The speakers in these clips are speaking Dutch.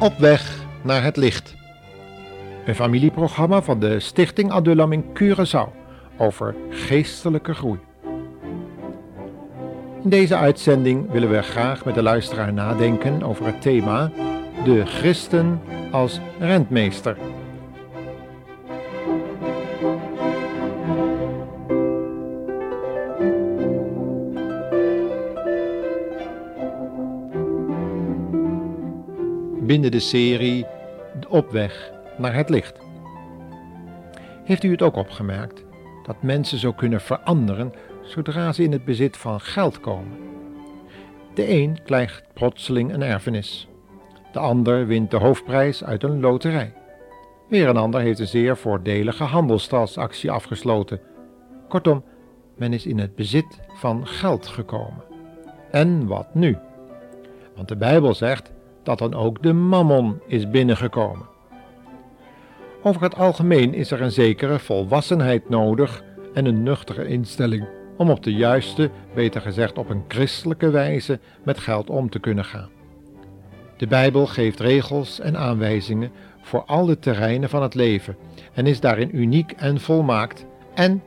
Op weg naar het licht. Een familieprogramma van de Stichting Adullam in Curaçao over geestelijke groei. In deze uitzending willen we graag met de luisteraar nadenken over het thema de christen als rentmeester. Binnen de serie Op weg naar het licht. Heeft u het ook opgemerkt dat mensen zo kunnen veranderen zodra ze in het bezit van geld komen? De een krijgt plotseling een erfenis, de ander wint de hoofdprijs uit een loterij. Weer een ander heeft een zeer voordelige handelstransactie afgesloten. Kortom, men is in het bezit van geld gekomen. En wat nu? Want de Bijbel zegt dat dan ook de mammon is binnengekomen. Over het algemeen is er een zekere volwassenheid nodig en een nuchtere instelling om op de juiste, beter gezegd op een christelijke wijze met geld om te kunnen gaan. De Bijbel geeft regels en aanwijzingen voor alle terreinen van het leven en is daarin uniek en volmaakt en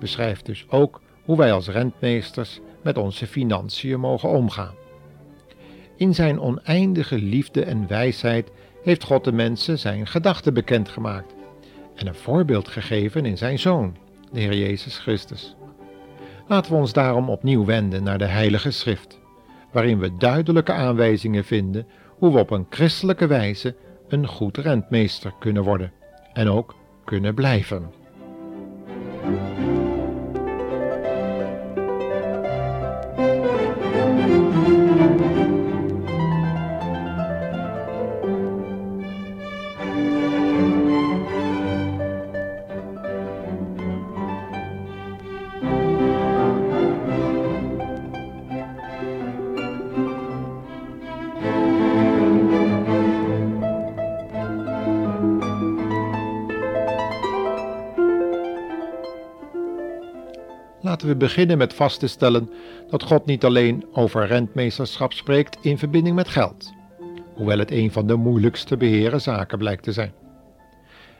beschrijft dus ook hoe wij als rentmeesters met onze financiën mogen omgaan. In zijn oneindige liefde en wijsheid heeft God de mensen zijn gedachten bekendgemaakt en een voorbeeld gegeven in zijn Zoon, de Heer Jezus Christus. Laten we ons daarom opnieuw wenden naar de Heilige Schrift, waarin we duidelijke aanwijzingen vinden hoe we op een christelijke wijze een goed rentmeester kunnen worden en ook kunnen blijven. We beginnen met vast te stellen dat God niet alleen over rentmeesterschap spreekt in verbinding met geld, hoewel het een van de moeilijkste beheren zaken blijkt te zijn.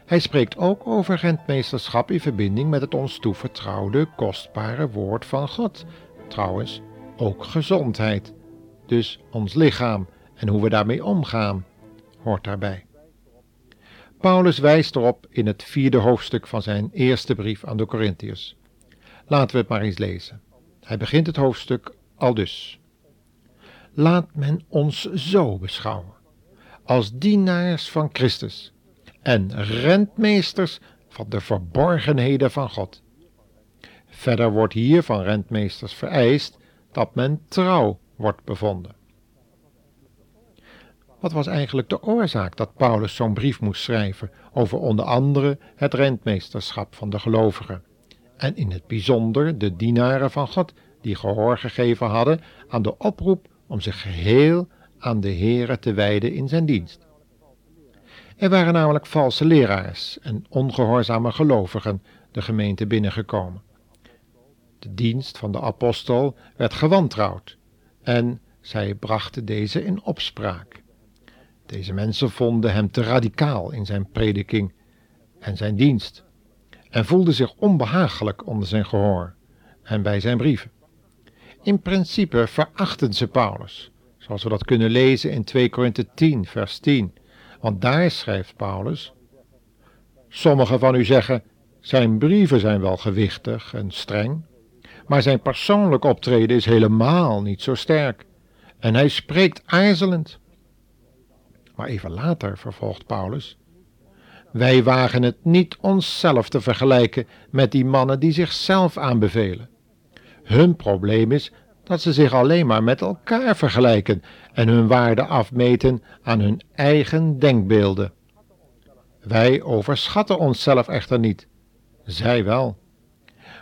Hij spreekt ook over rentmeesterschap in verbinding met het ons toevertrouwde, kostbare woord van God. Trouwens, ook gezondheid, dus ons lichaam en hoe we daarmee omgaan, hoort daarbij. Paulus wijst erop in het vierde hoofdstuk van zijn eerste brief aan de Corinthiërs. Laten we het maar eens lezen. Hij begint het hoofdstuk al dus. Laat men ons zo beschouwen, als dienaars van Christus en rentmeesters van de verborgenheden van God. Verder wordt hier van rentmeesters vereist dat men trouw wordt bevonden. Wat was eigenlijk de oorzaak dat Paulus zo'n brief moest schrijven over onder andere het rentmeesterschap van de gelovigen? En in het bijzonder de dienaren van God, die gehoor gegeven hadden aan de oproep om zich geheel aan de Heere te wijden in zijn dienst. Er waren namelijk valse leraars en ongehoorzame gelovigen de gemeente binnengekomen. De dienst van de apostel werd gewantrouwd en zij brachten deze in opspraak. Deze mensen vonden hem te radicaal in zijn prediking en zijn dienst en voelde zich onbehagelijk onder zijn gehoor en bij zijn brieven. In principe verachten ze Paulus, zoals we dat kunnen lezen in 2 Korinthe 10, vers 10. Want daar schrijft Paulus: Sommigen van u zeggen: zijn brieven zijn wel gewichtig en streng, maar zijn persoonlijk optreden is helemaal niet zo sterk. En hij spreekt aarzelend. Maar even later vervolgt Paulus: wij wagen het niet onszelf te vergelijken met die mannen die zichzelf aanbevelen. Hun probleem is dat ze zich alleen maar met elkaar vergelijken en hun waarde afmeten aan hun eigen denkbeelden. Wij overschatten onszelf echter niet, zij wel.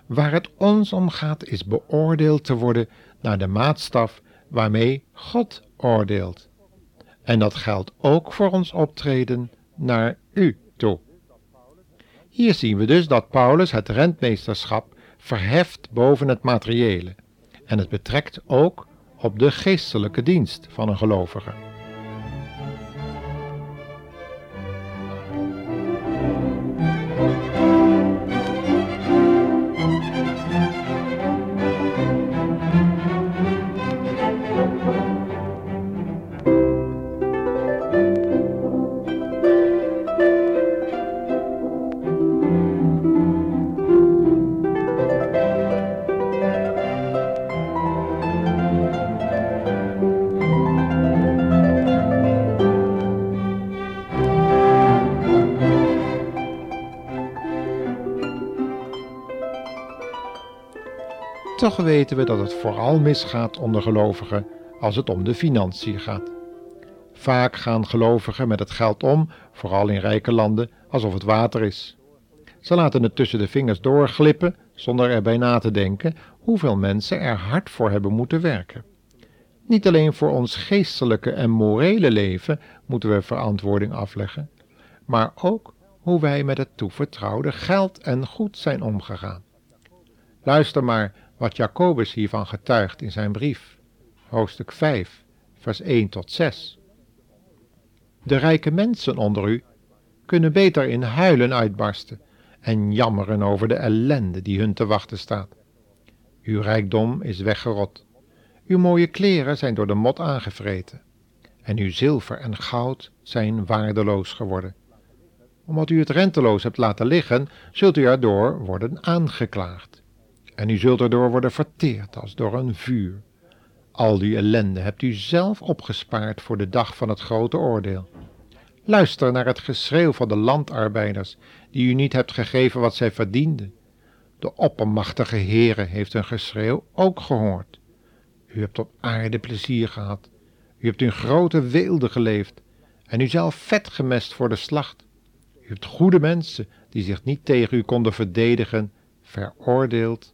Waar het ons om gaat is beoordeeld te worden naar de maatstaf waarmee God oordeelt. En dat geldt ook voor ons optreden naar u Hier zien we dus dat Paulus het rentmeesterschap verheft boven het materiële en het betrekt ook op de geestelijke dienst van een gelovige. Toch weten we dat het vooral misgaat onder gelovigen als het om de financiën gaat. Vaak gaan gelovigen met het geld om, vooral in rijke landen, alsof het water is. Ze laten het tussen de vingers doorglippen zonder erbij na te denken hoeveel mensen er hard voor hebben moeten werken. Niet alleen voor ons geestelijke en morele leven moeten we verantwoording afleggen, maar ook hoe wij met het toevertrouwde geld en goed zijn omgegaan. Luister maar wat Jacobus hiervan getuigt in zijn brief, hoofdstuk 5, vers 1 tot 6. De rijke mensen onder u kunnen beter in huilen uitbarsten en jammeren over de ellende die hun te wachten staat. Uw rijkdom is weggerot, uw mooie kleren zijn door de mot aangevreten, en uw zilver en goud zijn waardeloos geworden. Omdat u het renteloos hebt laten liggen, zult u erdoor worden aangeklaagd, en u zult erdoor worden verteerd als door een vuur. Al die ellende hebt u zelf opgespaard voor de dag van het grote oordeel. Luister naar het geschreeuw van de landarbeiders, die u niet hebt gegeven wat zij verdienden. De oppermachtige Heere heeft hun geschreeuw ook gehoord. U hebt op aarde plezier gehad. U hebt in grote weelde geleefd en u zelf vet gemest voor de slacht. U hebt goede mensen die zich niet tegen u konden verdedigen, veroordeeld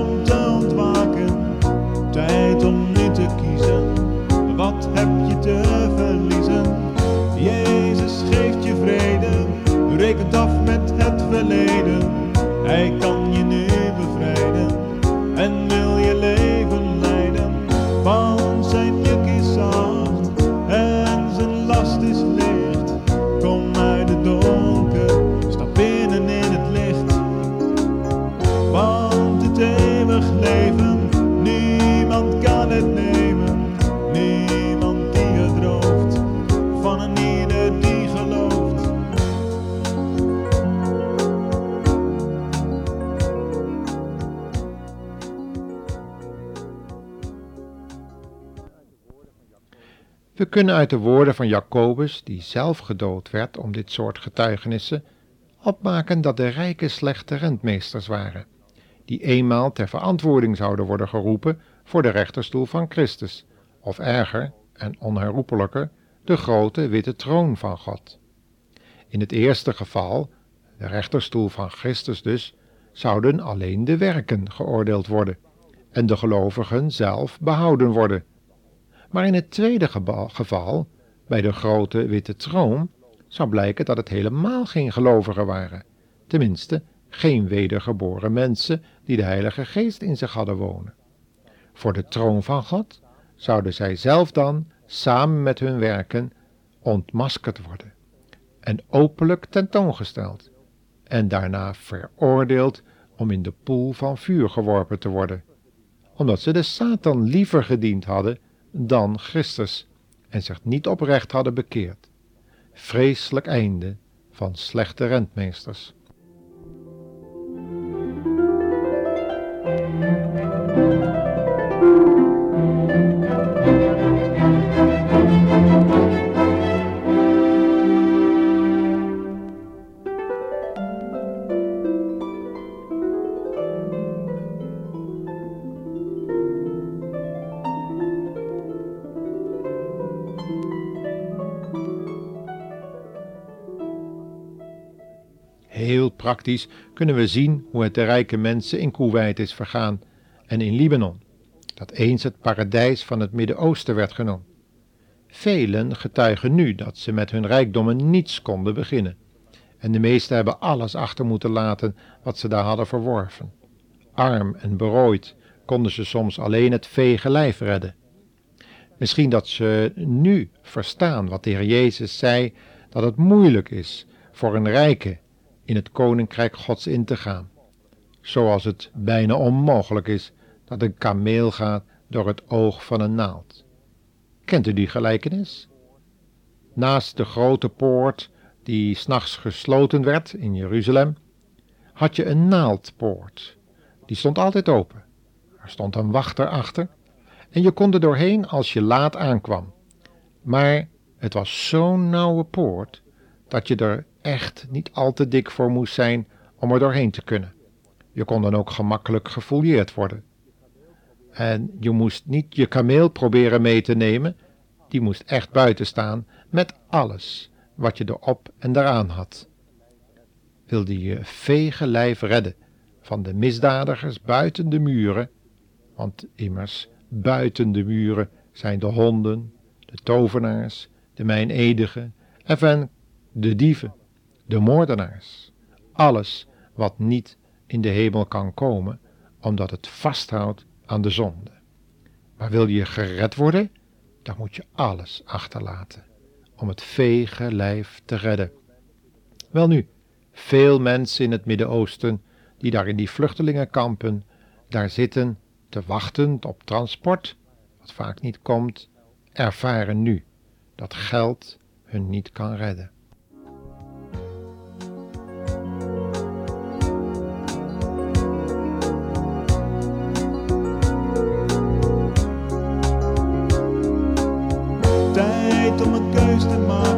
kunnen uit de woorden van Jacobus, die zelf gedood werd om dit soort getuigenissen, opmaken dat de rijken slechte rentmeesters waren, die eenmaal ter verantwoording zouden worden geroepen voor de rechterstoel van Christus, of erger en onherroepelijker, de grote witte troon van God. In het eerste geval, de rechterstoel van Christus dus, zouden alleen de werken geoordeeld worden en de gelovigen zelf behouden worden maar in het tweede geval, bij de grote witte troon, zou blijken dat het helemaal geen gelovigen waren, tenminste geen wedergeboren mensen die de Heilige Geest in zich hadden wonen. Voor de troon van God zouden zij zelf dan, samen met hun werken, ontmaskerd worden en openlijk tentoongesteld en daarna veroordeeld om in de poel van vuur geworpen te worden, omdat ze de Satan liever gediend hadden dan Christus en zich niet oprecht hadden bekeerd. Vreselijk einde van slechte rentmeesters. Kunnen we zien hoe het de rijke mensen in Kuwait is vergaan en in Libanon, dat eens het paradijs van het Midden-Oosten werd genoemd. Velen getuigen nu dat ze met hun rijkdommen niets konden beginnen, en de meesten hebben alles achter moeten laten wat ze daar hadden verworven. Arm en berooid konden ze soms alleen het vege lijf redden. Misschien dat ze nu verstaan wat de Heer Jezus zei, dat het moeilijk is voor een rijke in het koninkrijk Gods in te gaan, zoals het bijna onmogelijk is dat een kameel gaat door het oog van een naald. Kent u die gelijkenis? Naast de grote poort die s'nachts gesloten werd in Jeruzalem, had je een naaldpoort. Die stond altijd open. Er stond een wachter achter en je kon er doorheen als je laat aankwam. Maar het was zo'n nauwe poort dat je er echt niet al te dik voor moest zijn om er doorheen te kunnen. Je kon dan ook gemakkelijk gefouilleerd worden. En je moest niet je kameel proberen mee te nemen, die moest echt buiten staan met alles wat je erop en eraan had. Wilde je vege lijf redden van de misdadigers buiten de muren, want immers buiten de muren zijn de honden, de tovenaars, de mijnedigen en de dieven, de moordenaars, alles wat niet in de hemel kan komen, omdat het vasthoudt aan de zonde. Maar wil je gered worden, dan moet je alles achterlaten om het vege lijf te redden. Welnu, veel mensen in het Midden-Oosten die daar in die vluchtelingenkampen daar zitten te wachten op transport, wat vaak niet komt, ervaren nu dat geld hun niet kan redden. Om een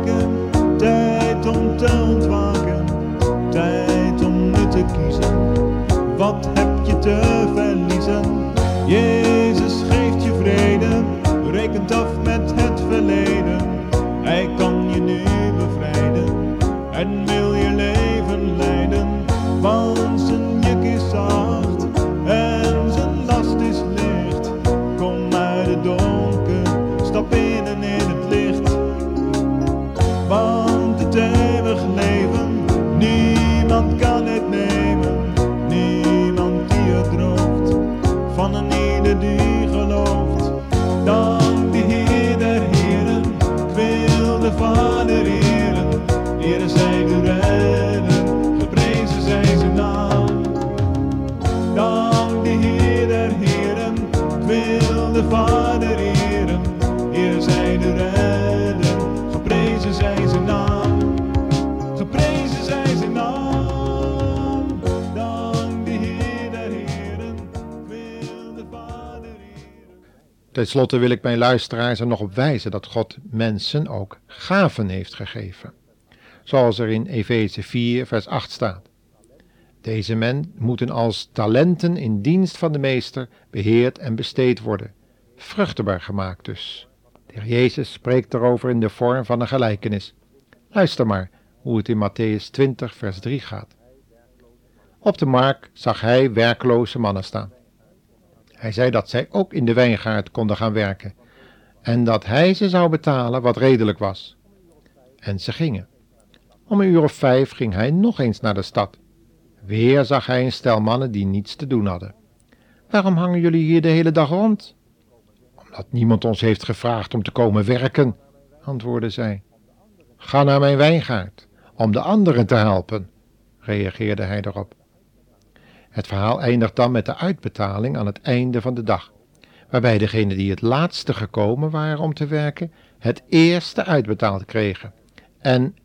wil de Vader eren. Eer zij de redder, geprezen zij zijn naam. Geprezen zij zijn naam. Dank de Heer der Heren, wil de Vader eren. Ten slotte wil ik mijn luisteraars er nog op wijzen dat God mensen ook gaven heeft gegeven. Zoals er in Efeze 4, vers 8 staat. Deze men moeten als talenten in dienst van de meester beheerd en besteed worden, vruchtbaar gemaakt dus. De Jezus spreekt daarover in de vorm van een gelijkenis. Luister maar hoe het in Matthäus 20, vers 3 gaat. Op de markt zag hij werkloze mannen staan. Hij zei dat zij ook in de wijngaard konden gaan werken en dat hij ze zou betalen wat redelijk was. En ze gingen. Om een uur of vijf ging hij nog eens naar de stad. Weer zag hij een stel mannen die niets te doen hadden. Waarom hangen jullie hier de hele dag rond? Omdat niemand ons heeft gevraagd om te komen werken, antwoordde zij. Ga naar mijn wijngaard om de anderen te helpen, reageerde hij erop. Het verhaal eindigt dan met de uitbetaling aan het einde van de dag, waarbij degenen die het laatste gekomen waren om te werken, het eerste uitbetaald kregen. En,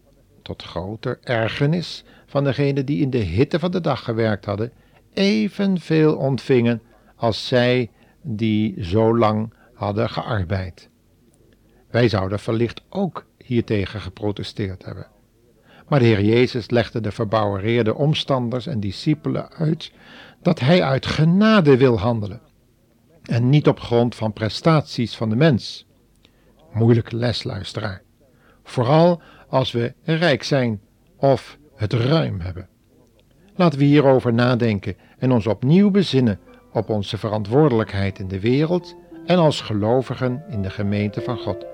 tot groter ergernis van degenen die in de hitte van de dag gewerkt hadden, evenveel ontvingen als zij die zo lang hadden gearbeid. Wij zouden wellicht ook hiertegen geprotesteerd hebben. Maar de Heer Jezus legde de verbouwereerde omstanders en discipelen uit dat Hij uit genade wil handelen en niet op grond van prestaties van de mens. Moeilijke les, luisteraar. Vooral als we rijk zijn of het ruim hebben. Laten we hierover nadenken en ons opnieuw bezinnen op onze verantwoordelijkheid in de wereld en als gelovigen in de gemeente van God.